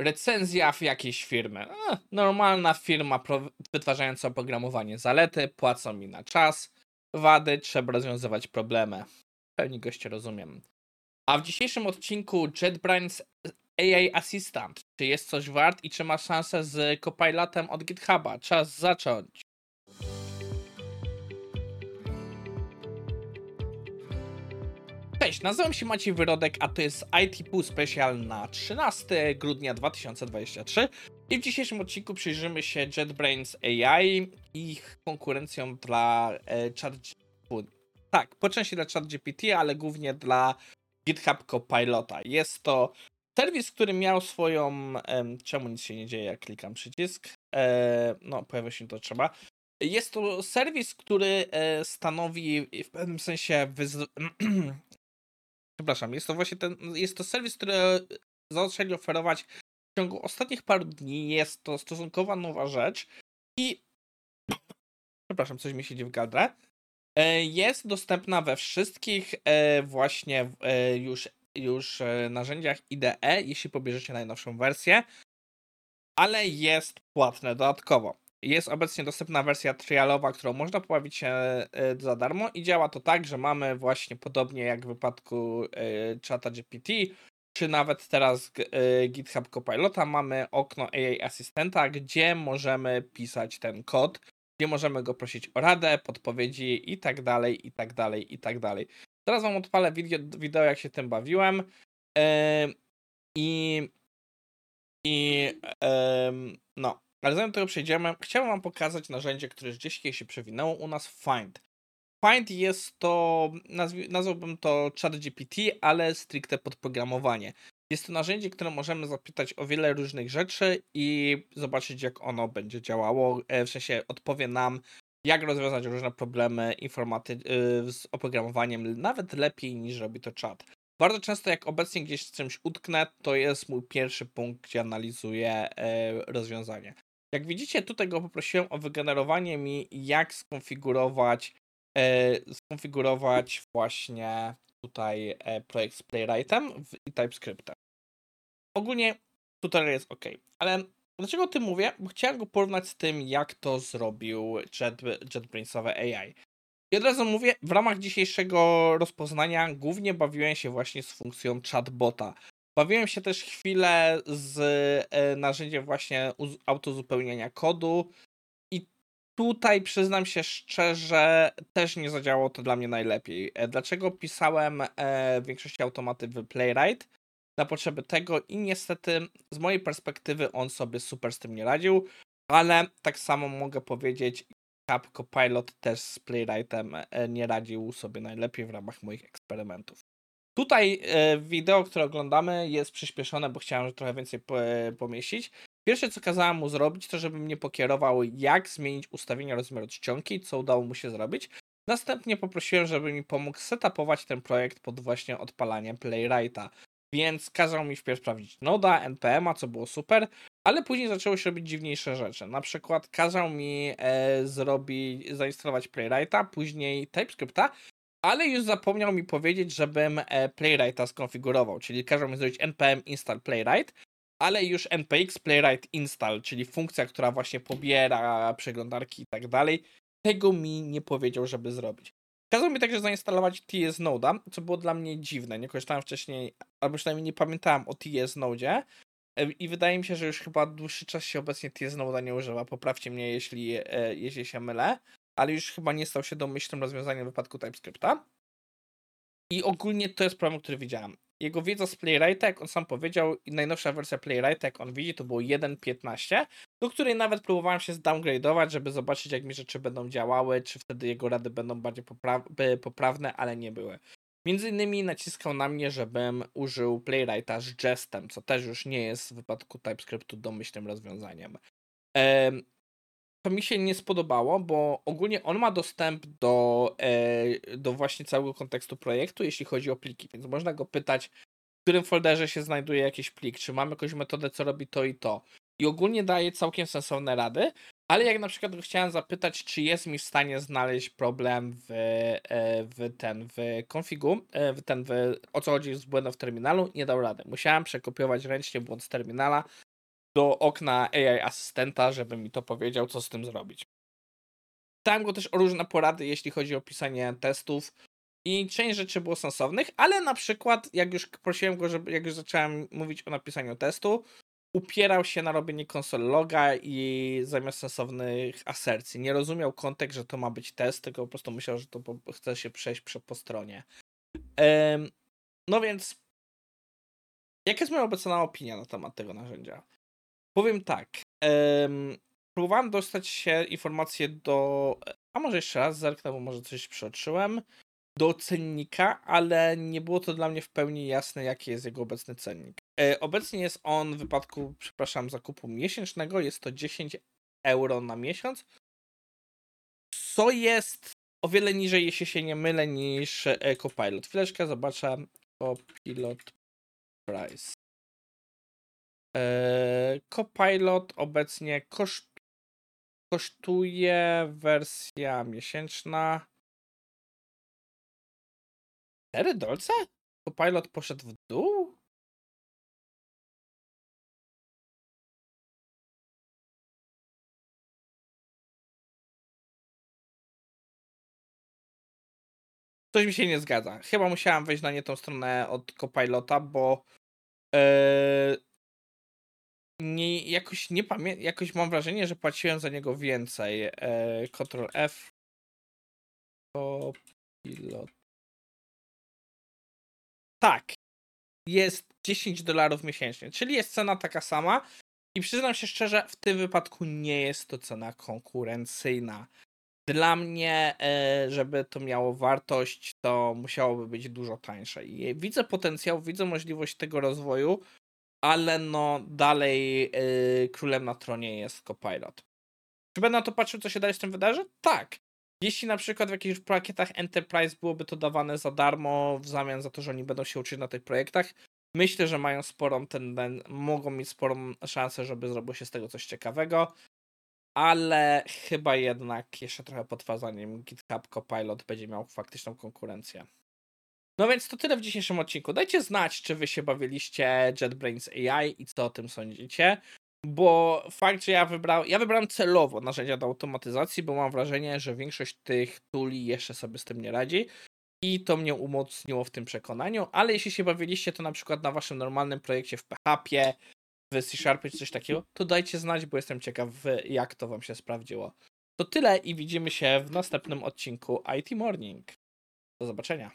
recenzja w jakiejś firmy. E, normalna firma wytwarzająca oprogramowanie. Zalety, płacą mi na czas. Wady, trzeba rozwiązywać problemy. Pełni goście rozumiem. A w dzisiejszym odcinku JetBrains AI Assistant. Czy jest coś wart i czy ma szansę z Copilotem od GitHuba? Czas zacząć. Cześć, nazywam się Maciej Wyrodek, a to jest IT Pool Special na 13 grudnia 2023 i w dzisiejszym odcinku przyjrzymy się JetBrains AI i ich konkurencją dla e, ChatGPT. Tak, po części dla ChatGPT, ale głównie dla GitHub Copilota. Jest to serwis, który miał swoją... em, czemu nic się nie dzieje, jak klikam przycisk? E, no, pojawia się to trzeba. Jest to serwis, który e, stanowi w pewnym sensie. Przepraszam, jest to właśnie ten, jest to serwis, który zaczęli oferować w ciągu ostatnich paru dni. Jest to stosunkowo nowa rzecz i przepraszam, coś mi się dzieje w gardle. E, Jest dostępna we wszystkich e, właśnie e, już, już narzędziach IDE, jeśli pobierzecie najnowszą wersję, ale jest płatne dodatkowo. Jest obecnie dostępna wersja trialowa, którą można pobawić się e, za darmo i działa to tak, że mamy właśnie podobnie jak w wypadku e, czata GPT, czy nawet teraz e, GitHub Copilota, mamy okno AI Asystenta, gdzie możemy pisać ten kod, gdzie możemy go prosić o radę, podpowiedzi i tak dalej, i tak dalej, i tak dalej. Teraz wam odpalę wideo, wideo jak się tym bawiłem i i em, no, ale zanim do tego przejdziemy, chciałbym wam pokazać narzędzie, które gdzieś się przewinęło u nas Find. Find jest to, nazwałbym to ChatGPT, ale stricte podprogramowanie. Jest to narzędzie, które możemy zapytać o wiele różnych rzeczy i zobaczyć, jak ono będzie działało. E, W sensie odpowie nam, jak rozwiązać różne problemy informaty y, z oprogramowaniem, nawet lepiej niż robi to czat. Bardzo często, jak obecnie gdzieś z czymś utknę, to jest mój pierwszy punkt, gdzie analizuję e, rozwiązanie. Jak widzicie, tutaj go poprosiłem o wygenerowanie mi, jak skonfigurować, e, skonfigurować właśnie tutaj e, projekt z Playwrightem i TypeScriptem. Ogólnie tutorial jest ok, ale dlaczego o tym mówię? Bo chciałem go porównać z tym, jak to zrobił Jet, JetBrainsowe AI. I od razu mówię, w ramach dzisiejszego rozpoznania głównie bawiłem się właśnie z funkcją chatbota. Bawiłem się też chwilę z e, narzędziem właśnie autozupełniania kodu i tutaj przyznam się szczerze, też nie zadziałało to dla mnie najlepiej. E, Dlaczego pisałem e, w większości automaty w Playwright? Na potrzeby tego i niestety z mojej perspektywy on sobie super z tym nie radził, ale tak samo mogę powiedzieć, Cap Copilot też z Playwrightem nie radził sobie najlepiej w ramach moich eksperymentów. Tutaj e, wideo, które oglądamy jest przyspieszone, bo chciałem trochę więcej e, pomieścić. Pierwsze co kazałem mu zrobić, to żeby mnie pokierował jak zmienić ustawienia rozmiaru czcionki, co udało mu się zrobić. Następnie poprosiłem, żeby mi pomógł setupować ten projekt pod właśnie odpalanie Playwrighta. Więc kazał mi wpierw sprawdzić Noda, NPM-a, co było super, ale później zaczęło się robić dziwniejsze rzeczy. Na przykład kazał mi e, zrobić, zainstalować Playwrighta, później TypeScripta, ale już zapomniał mi powiedzieć, żebym e, Playwrighta skonfigurował, czyli kazał mi zrobić npm install playwright, ale już npx playwright install, czyli funkcja, która właśnie pobiera przeglądarki i tak dalej, tego mi nie powiedział, żeby zrobić. Kazał mi także zainstalować TS Node'a, co było dla mnie dziwne. Nie korzystałem wcześniej, albo przynajmniej nie pamiętałem o TS Node'zie. E, I wydaje mi się, że już chyba dłuższy czas się obecnie TS Node'a nie używa. Poprawcie mnie, jeśli, e, jeśli się mylę. Ale już chyba nie stał się domyślnym rozwiązaniem w wypadku TypeScripta. I ogólnie to jest problem, który widziałem. Jego wiedza z Playwrighta, jak on sam powiedział, i najnowsza wersja Playwrighta, jak on widzi, to było 1.15, do której nawet próbowałem się zdowngrade'ować, żeby zobaczyć, jak mi rzeczy będą działały, czy wtedy jego rady będą bardziej popra- poprawne, ale nie były. Między innymi naciskał na mnie, żebym użył Playwrighta z Jestem, co też już nie jest w wypadku TypeScriptu domyślnym rozwiązaniem. To mi się nie spodobało, bo ogólnie on ma dostęp do, e, do właśnie całego kontekstu projektu, jeśli chodzi o pliki, więc można go pytać, w którym folderze się znajduje jakiś plik, czy mam jakąś metodę, co robi to i to. I ogólnie daje całkiem sensowne rady, ale jak na przykład chciałem zapytać, czy jest mi w stanie znaleźć problem w, e, w ten, w konfigu, e, w ten, w, o co chodzi z błędem w terminalu, nie dał rady. Musiałem przekopiować ręcznie błąd z terminala, do okna AI asystenta, żeby mi to powiedział, co z tym zrobić. Pytałem go też o różne porady, jeśli chodzi o pisanie testów i część rzeczy było sensownych, ale na przykład jak już prosiłem go, żeby, jak już zacząłem mówić o napisaniu testu, upierał się na robienie konsol loga i zamiast sensownych asercji. Nie rozumiał kontekst, że to ma być test, tylko po prostu myślał, że to chce się przejść prze, po stronie. No więc, jaka jest moja obecna opinia na temat tego narzędzia? Powiem tak. em, próbowałem dostać się informacje do. A może jeszcze raz zerknę, bo może coś przeoczyłem. Do cennika, ale nie było to dla mnie w pełni jasne, jaki jest jego obecny cennik. E, obecnie jest on w wypadku, przepraszam, zakupu miesięcznego, jest to 10 euro na miesiąc, co jest o wiele niżej, jeśli się nie mylę, niż Copilot. Chwileczkę zobaczę Copilot Price. E, Copilot obecnie koszt, kosztuje wersja miesięczna 4 dolce? Copilot poszedł w dół? Coś mi się nie zgadza. Chyba musiałam wejść na nie tą stronę od Copilota, bo e, nie, jakoś nie pamiętam, jakoś mam wrażenie, że płaciłem za niego więcej. E, Ctrl F. Copilot. Tak. Jest 10 dolarów miesięcznie, czyli jest cena taka sama. I przyznam się szczerze, w tym wypadku nie jest to cena konkurencyjna. Dla mnie, e, żeby to miało wartość, to musiałoby być dużo tańsze. I widzę potencjał, widzę możliwość tego rozwoju, ale no dalej e, królem na tronie jest Copilot. Czy będę na to patrzył, co się dalej z tym wydarzy? Tak. Jeśli na przykład w jakichś pakietach Enterprise byłoby to dawane za darmo w zamian za to, że oni będą się uczyć na tych projektach, myślę, że mają sporą tenden- mogą mieć sporą szansę, żeby zrobiło się z tego coś ciekawego, ale chyba jednak jeszcze trochę potrwa GitHub Copilot będzie miał faktyczną konkurencję. No więc to tyle w dzisiejszym odcinku. Dajcie znać, czy wy się bawiliście JetBrains AI i co o tym sądzicie. Bo fakt, że ja wybrałem, ja wybrałem celowo narzędzia do automatyzacji, bo mam wrażenie, że większość tych tuli jeszcze sobie z tym nie radzi. I to mnie umocniło w tym przekonaniu, ale jeśli się bawiliście to na przykład na waszym normalnym projekcie w PHP, w C Sharpie czy coś takiego, to dajcie znać, bo jestem ciekaw jak to wam się sprawdziło. To tyle i widzimy się w następnym odcinku IT Morning. Do zobaczenia.